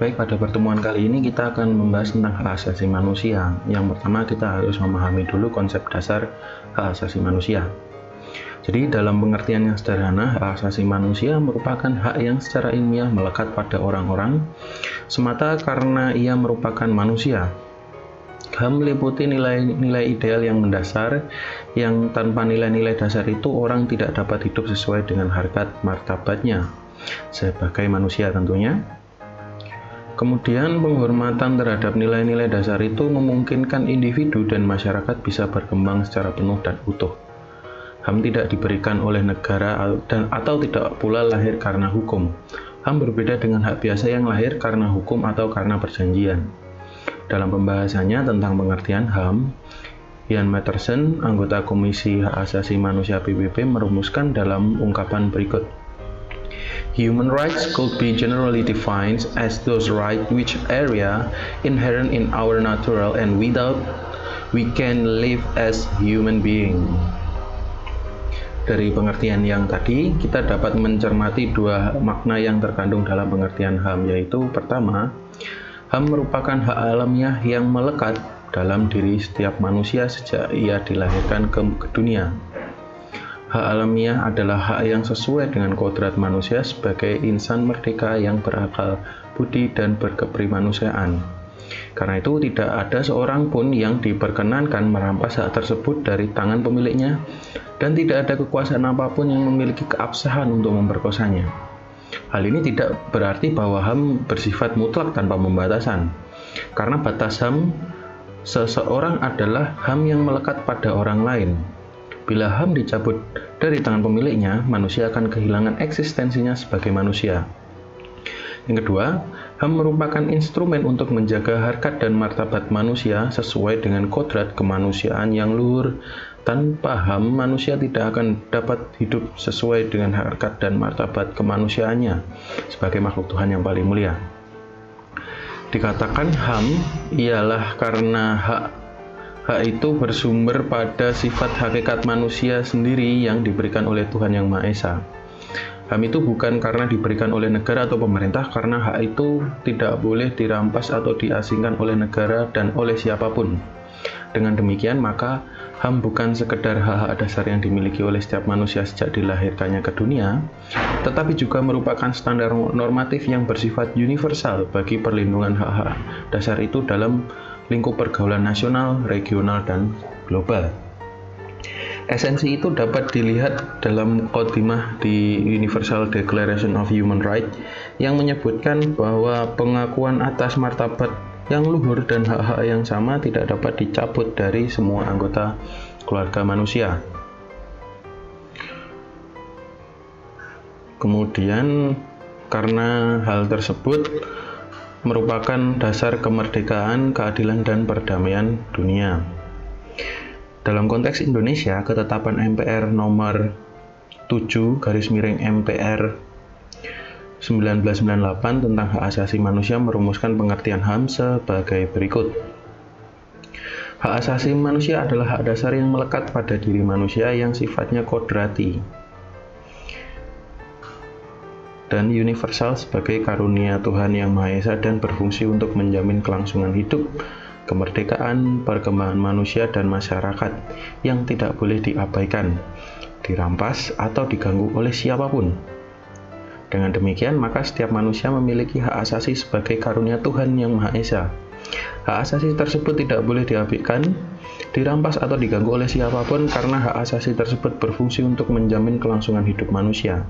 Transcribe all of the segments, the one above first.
Baik, pada pertemuan kali ini kita akan membahas tentang hak asasi manusia. Yang pertama kita harus memahami dulu konsep dasar hak asasi manusia. Jadi dalam pengertian yang sederhana, hak asasi manusia merupakan hak yang secara ilmiah melekat pada orang-orang semata karena ia merupakan manusia. HAM meliputi nilai-nilai ideal yang mendasar, yang tanpa nilai-nilai dasar itu orang tidak dapat hidup sesuai dengan harkat martabatnya sebagai manusia tentunya Kemudian penghormatan terhadap nilai-nilai dasar itu memungkinkan individu dan masyarakat bisa berkembang secara penuh dan utuh. HAM tidak diberikan oleh negara dan atau tidak pula lahir karena hukum. HAM berbeda dengan hak biasa yang lahir karena hukum atau karena perjanjian. Dalam pembahasannya tentang pengertian HAM, Ian Matterson, anggota Komisi Hak Asasi Manusia PBB merumuskan dalam ungkapan berikut. Human rights could be generally defined as those rights which area inherent in our natural and without we can live as human being. Dari pengertian yang tadi, kita dapat mencermati dua makna yang terkandung dalam pengertian HAM, yaitu pertama, HAM merupakan hak alamiah yang melekat dalam diri setiap manusia sejak ia dilahirkan ke, dunia. Hak alamiah adalah hak yang sesuai dengan kodrat manusia sebagai insan merdeka yang berakal budi dan berkeprimanusiaan. Karena itu tidak ada seorang pun yang diperkenankan merampas hak tersebut dari tangan pemiliknya dan tidak ada kekuasaan apa pun yang memiliki keabsahan untuk memperkosanya. Hal ini tidak berarti bahwa HAM bersifat mutlak tanpa pembatasan. Karena batas HAM seseorang adalah HAM yang melekat pada orang lain, Bila HAM dicabut dari tangan pemiliknya, manusia akan kehilangan eksistensinya sebagai manusia. Yang kedua, HAM merupakan instrumen untuk menjaga harkat dan martabat manusia sesuai dengan kodrat kemanusiaan yang luhur. Tanpa HAM, manusia tidak akan dapat hidup sesuai dengan harkat dan martabat kemanusiaannya sebagai makhluk Tuhan yang paling mulia. Dikatakan HAM ialah karena hak Hak itu bersumber pada sifat hakikat manusia sendiri yang diberikan oleh Tuhan Yang Maha Esa. HAM itu bukan karena diberikan oleh negara atau pemerintah, karena hak itu tidak boleh dirampas atau diasingkan oleh negara dan oleh siapa pun. Dengan demikian, maka HAM bukan sekedar hak-hak dasar yang dimiliki oleh setiap manusia sejak dilahirkannya ke dunia, tetapi juga merupakan standar normatif yang bersifat universal bagi perlindungan hak-hak dasar itu dalam lingkup pergaulan nasional, regional, dan global. Esensi itu dapat dilihat dalam khotimah di Universal Declaration of Human Rights yang menyebutkan bahwa pengakuan atas martabat yang luhur dan hak-hak yang sama tidak dapat dicabut dari semua anggota keluarga manusia. Kemudian karena hal tersebut merupakan dasar kemerdekaan, keadilan, dan perdamaian dunia. Dalam konteks Indonesia, ketetapan MPR nomor 7 garis miring MPR 1998 tentang hak asasi manusia merumuskan pengertian HAM sebagai berikut. Hak asasi manusia adalah hak dasar yang melekat pada diri manusia yang sifatnya kodrati, dan universal sebagai karunia Tuhan Yang Maha Esa dan berfungsi untuk menjamin kelangsungan hidup, kemerdekaan, perkembangan manusia dan masyarakat yang tidak boleh diabaikan, dirampas atau diganggu oleh siapa pun. Dengan demikian, maka setiap manusia memiliki hak asasi sebagai karunia Tuhan Yang Maha Esa. Hak asasi tersebut tidak boleh diabaikan, dirampas atau diganggu oleh siapa pun karena hak asasi tersebut berfungsi untuk menjamin kelangsungan hidup manusia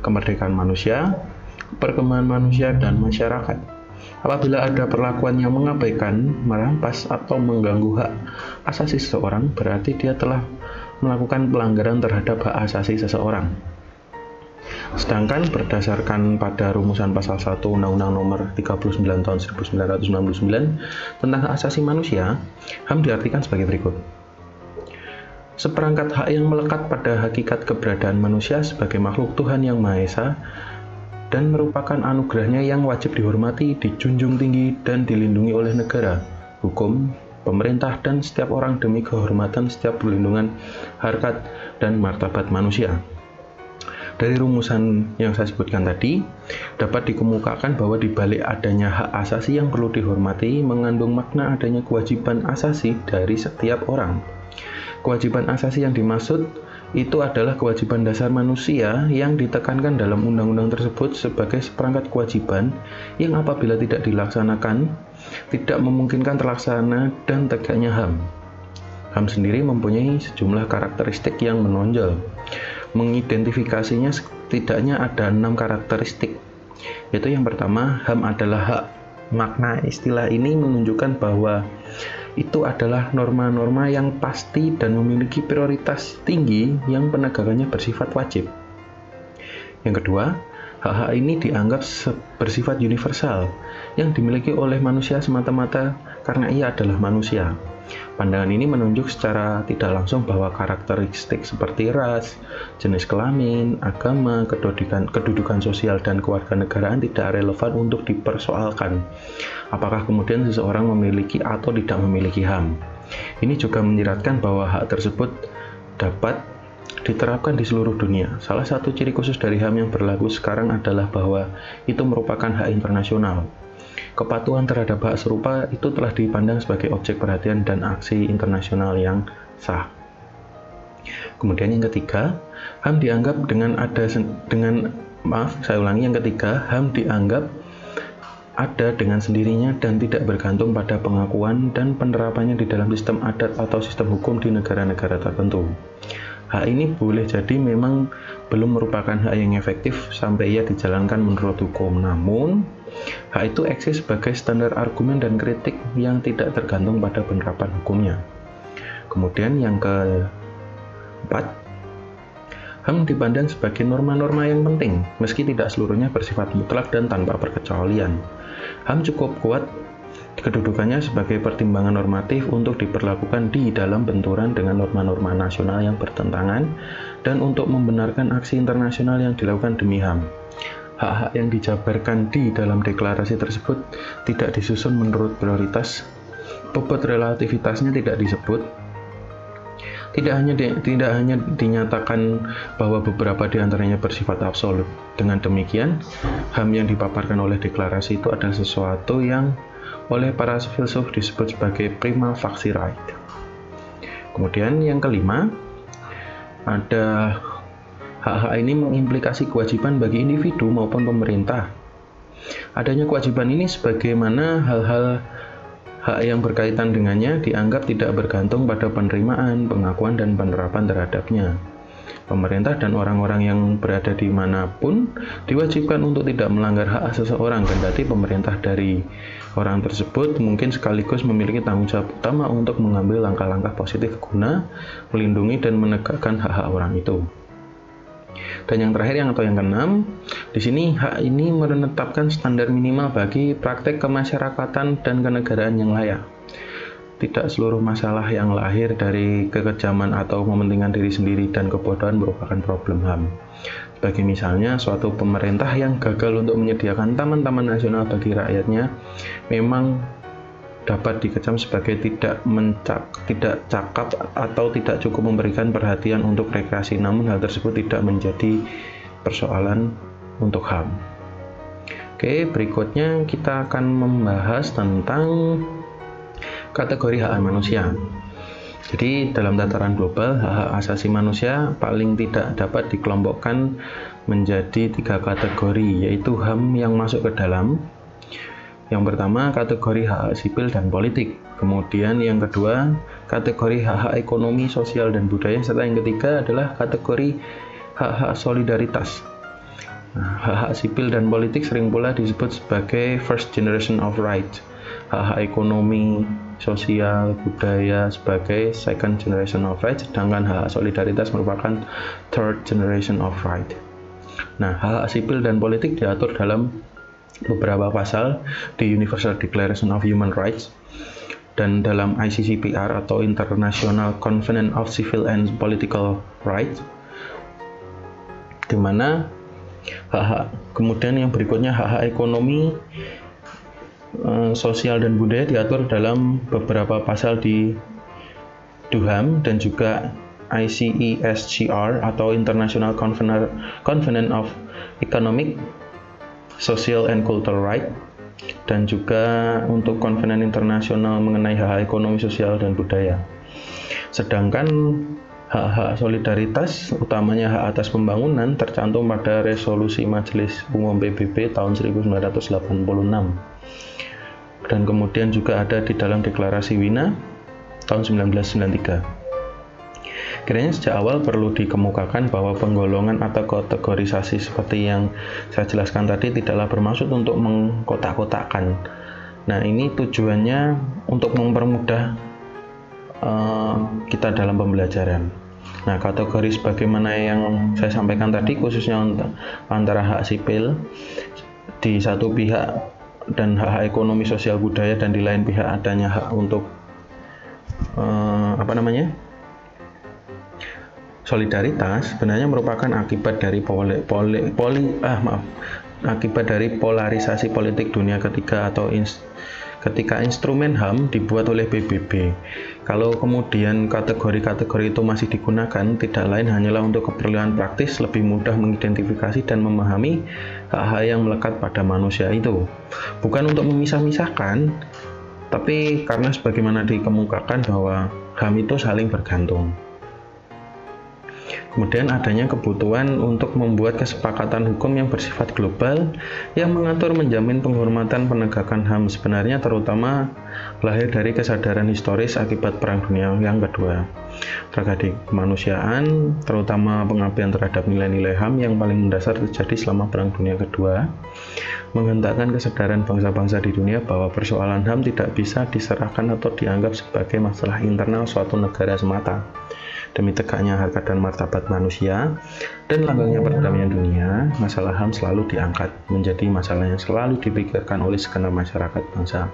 kemerdekaan manusia, perkembangan manusia, dan masyarakat. Apabila ada perlakuan yang mengabaikan, merampas, atau mengganggu hak asasi seseorang, berarti dia telah melakukan pelanggaran terhadap hak asasi seseorang. Sedangkan berdasarkan pada rumusan pasal 1 Undang-Undang Nomor 39 Tahun 1999 tentang hak asasi manusia, HAM diartikan sebagai berikut seperangkat hak yang melekat pada hakikat keberadaan manusia sebagai makhluk Tuhan yang Maha Esa dan merupakan anugerahnya yang wajib dihormati, dijunjung tinggi, dan dilindungi oleh negara, hukum, pemerintah, dan setiap orang demi kehormatan setiap perlindungan harkat dan martabat manusia. Dari rumusan yang saya sebutkan tadi, dapat dikemukakan bahwa di balik adanya hak asasi yang perlu dihormati mengandung makna adanya kewajiban asasi dari setiap orang. Kewajiban asasi yang dimaksud itu adalah kewajiban dasar manusia yang ditekankan dalam undang-undang tersebut sebagai seperangkat kewajiban yang apabila tidak dilaksanakan tidak memungkinkan terlaksana dan tegaknya HAM. HAM sendiri mempunyai sejumlah karakteristik yang menonjol. Mengidentifikasinya setidaknya ada enam karakteristik. Yaitu yang pertama, HAM adalah hak. Makna istilah ini menunjukkan bahwa itu adalah norma-norma yang pasti dan memiliki prioritas tinggi yang penegakannya bersifat wajib. Yang kedua, hak-hak ini dianggap bersifat universal yang dimiliki oleh manusia semata-mata karena ia adalah manusia. Pandangan ini menunjuk secara tidak langsung bahwa karakteristik seperti ras, jenis kelamin, agama, kedudukan, kedudukan sosial, dan kewarganegaraan tidak relevan untuk dipersoalkan. Apakah kemudian seseorang memiliki atau tidak memiliki HAM? Ini juga menyiratkan bahwa hak tersebut dapat diterapkan di seluruh dunia. Salah satu ciri khusus dari HAM yang berlaku sekarang adalah bahwa itu merupakan hak internasional. Kepatuhan terhadap hak serupa itu telah dipandang sebagai objek perhatian dan aksi internasional yang sah. Kemudian yang ketiga, HAM dianggap dengan ada dengan maaf, saya ulangi yang ketiga, HAM dianggap ada dengan sendirinya dan tidak bergantung pada pengakuan dan penerapannya di dalam sistem adat atau sistem hukum di negara-negara tertentu. Hak ini boleh jadi memang belum merupakan hak yang efektif sampai ia dijalankan menurut hukum. Namun, hak itu eksis sebagai standar argumen dan kritik yang tidak tergantung pada penerapan hukumnya. Kemudian yang keempat, HAM dipandang sebagai norma-norma yang penting, meski tidak seluruhnya bersifat mutlak dan tanpa perkecualian. HAM cukup kuat kedudukannya sebagai pertimbangan normatif untuk diperlakukan di dalam benturan dengan norma-norma nasional yang bertentangan dan untuk membenarkan aksi internasional yang dilakukan demi HAM. Hak-hak yang dijabarkan di dalam deklarasi tersebut tidak disusun menurut prioritas, bobot relativitasnya tidak disebut, tidak hanya di, tidak hanya dinyatakan bahwa beberapa di antaranya bersifat absolut. Dengan demikian, HAM yang dipaparkan oleh deklarasi itu adalah sesuatu yang oleh para filsuf disebut sebagai prima facie right. Kemudian yang kelima, ada hak-hak ini mengimplikasi kewajiban bagi individu maupun pemerintah. Adanya kewajiban ini sebagaimana hal-hal hak yang berkaitan dengannya dianggap tidak bergantung pada penerimaan, pengakuan, dan penerapan terhadapnya. Pemerintah dan orang-orang yang berada di mana pun diwajibkan untuk tidak melanggar hak seseorang, kendati pemerintah dari orang tersebut mungkin sekaligus memiliki tanggung jawab utama untuk mengambil langkah-langkah positif guna melindungi dan menegakkan hak-hak orang itu. Dan yang terakhir yang atau yang keenam, di sini hak ini menetapkan standar minimal bagi praktek kemasyarakatan dan kenegaraan yang layak tidak seluruh masalah yang lahir dari kekejaman atau mementingkan diri sendiri dan kebodohan merupakan problem HAM. Sebagai misalnya, suatu pemerintah yang gagal untuk menyediakan taman-taman nasional bagi rakyatnya memang dapat dikecam sebagai tidak mencak, tidak cakap atau tidak cukup memberikan perhatian untuk rekreasi. Namun hal tersebut tidak menjadi persoalan untuk HAM. Oke, berikutnya kita akan membahas tentang kategori hak manusia. Jadi dalam tataran global, hak-hak asasi manusia paling tidak dapat dikelompokkan menjadi tiga kategori, yaitu HAM yang masuk ke dalam. Yang pertama, kategori hak-hak sipil dan politik. Kemudian yang kedua, kategori hak-hak ekonomi, sosial, dan budaya. Serta yang ketiga adalah kategori hak-hak solidaritas. Nah, hak-hak sipil dan politik sering pula disebut sebagai first generation of right. Hak-hak ekonomi, sosial, budaya sebagai second generation of right, sedangkan hak solidaritas merupakan third generation of right. Nah, hak sipil dan politik diatur dalam beberapa pasal di Universal Declaration of Human Rights dan dalam ICCPR atau International Covenant of Civil and Political Rights di mana hak-hak kemudian yang berikutnya hak-hak ekonomi Eh, sosial dan budaya diatur dalam beberapa pasal di Duham dan juga ICESGR atau International Covenant of Economic, Social and Cultural Right dan juga untuk konvenen internasional mengenai hak ekonomi sosial dan budaya. Sedangkan hak-hak solidaritas, utamanya hak atas pembangunan, tercantum pada resolusi Majelis Umum PBB tahun 1986. Dan kemudian juga ada di dalam deklarasi Wina tahun 1993. Kiranya sejak awal perlu dikemukakan bahwa penggolongan atau kategorisasi seperti yang saya jelaskan tadi tidaklah bermaksud untuk mengkotak-kotakkan. Nah, ini tujuannya untuk mempermudah uh, kita dalam pembelajaran. Nah, kategori sebagaimana yang saya sampaikan tadi khususnya untuk antara hak sipil di satu pihak dan hak, -hak ekonomi sosial budaya dan di lain pihak adanya hak untuk uh, apa namanya solidaritas sebenarnya merupakan akibat dari poli, poli, poli ah maaf akibat dari polarisasi politik dunia ketiga atau ins, ketika instrumen HAM dibuat oleh PBB. Kalau kemudian kategori-kategori itu masih digunakan, tidak lain hanyalah untuk keperluan praktis lebih mudah mengidentifikasi dan memahami hak-hak yang melekat pada manusia itu. Bukan untuk memisah-misahkan, tapi karena sebagaimana dikemukakan bahwa HAM itu saling bergantung. Kemudian adanya kebutuhan untuk membuat kesepakatan hukum yang bersifat global yang mengatur menjamin penghormatan penegakan HAM sebenarnya terutama lahir dari kesadaran historis akibat Perang Dunia yang kedua. Tragedi kemanusiaan, terutama pengabdian terhadap nilai-nilai HAM yang paling mendasar terjadi selama Perang Dunia Kedua, menghentakkan kesadaran bangsa-bangsa di dunia bahwa persoalan HAM tidak bisa diserahkan atau dianggap sebagai masalah internal suatu negara semata demi tegaknya harkat dan martabat manusia dan langgengnya perdamaian dunia, masalah HAM selalu diangkat menjadi masalah yang selalu dipikirkan oleh segenap masyarakat bangsa,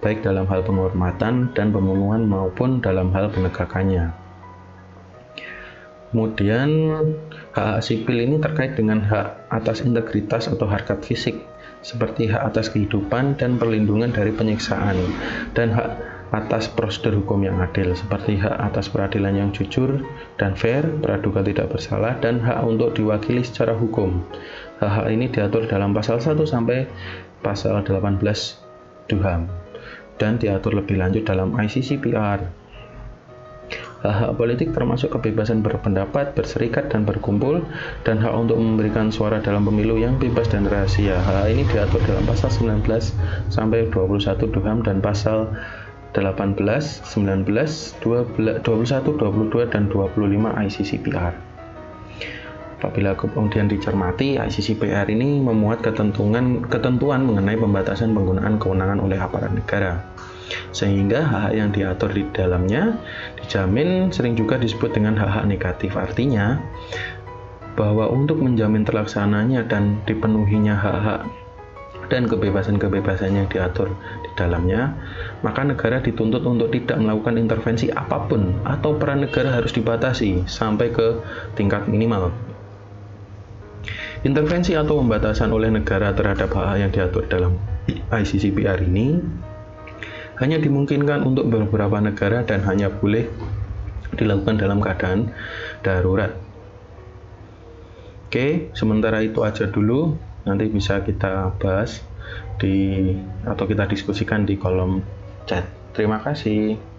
baik dalam hal penghormatan dan pemenuhan maupun dalam hal penegakannya. Kemudian hak, hak sipil ini terkait dengan hak atas integritas atau harkat fisik, seperti hak atas kehidupan dan perlindungan dari penyiksaan, dan hak atas prosedur hukum yang adil seperti hak atas peradilan yang jujur dan fair, praduga tidak bersalah, dan hak untuk diwakili secara hukum. Hak-hak ini diatur dalam pasal 1 sampai pasal 18 DUHAM dan diatur lebih lanjut dalam ICCPR. Hak-hak politik termasuk kebebasan berpendapat, berserikat, dan berkumpul, dan hak untuk memberikan suara dalam pemilu yang bebas dan rahasia. Hak ini diatur dalam pasal 19 sampai 21 DUHAM dan pasal 18, 19, 21, 22, dan 25 ICCPR. Apabila kemudian dicermati, ICCPR ini memuat ketentuan, ketentuan mengenai pembatasan penggunaan kewenangan oleh aparat negara. Sehingga hak-hak yang diatur di dalamnya dijamin sering juga disebut dengan hak-hak negatif. Artinya, bahwa untuk menjamin terlaksananya dan dipenuhinya hak-hak dan kebebasan-kebebasan yang diatur di dalamnya, maka negara dituntut untuk tidak melakukan intervensi apa pun atau peran negara harus dibatasi sampai ke tingkat minimal. Intervensi atau pembatasan oleh negara terhadap hak yang diatur dalam ICCPR ini hanya dimungkinkan untuk beberapa negara dan hanya boleh dilakukan dalam keadaan darurat. Oke, sementara itu aja dulu nanti bisa kita bahas di atau kita diskusikan di kolom chat. Terima kasih.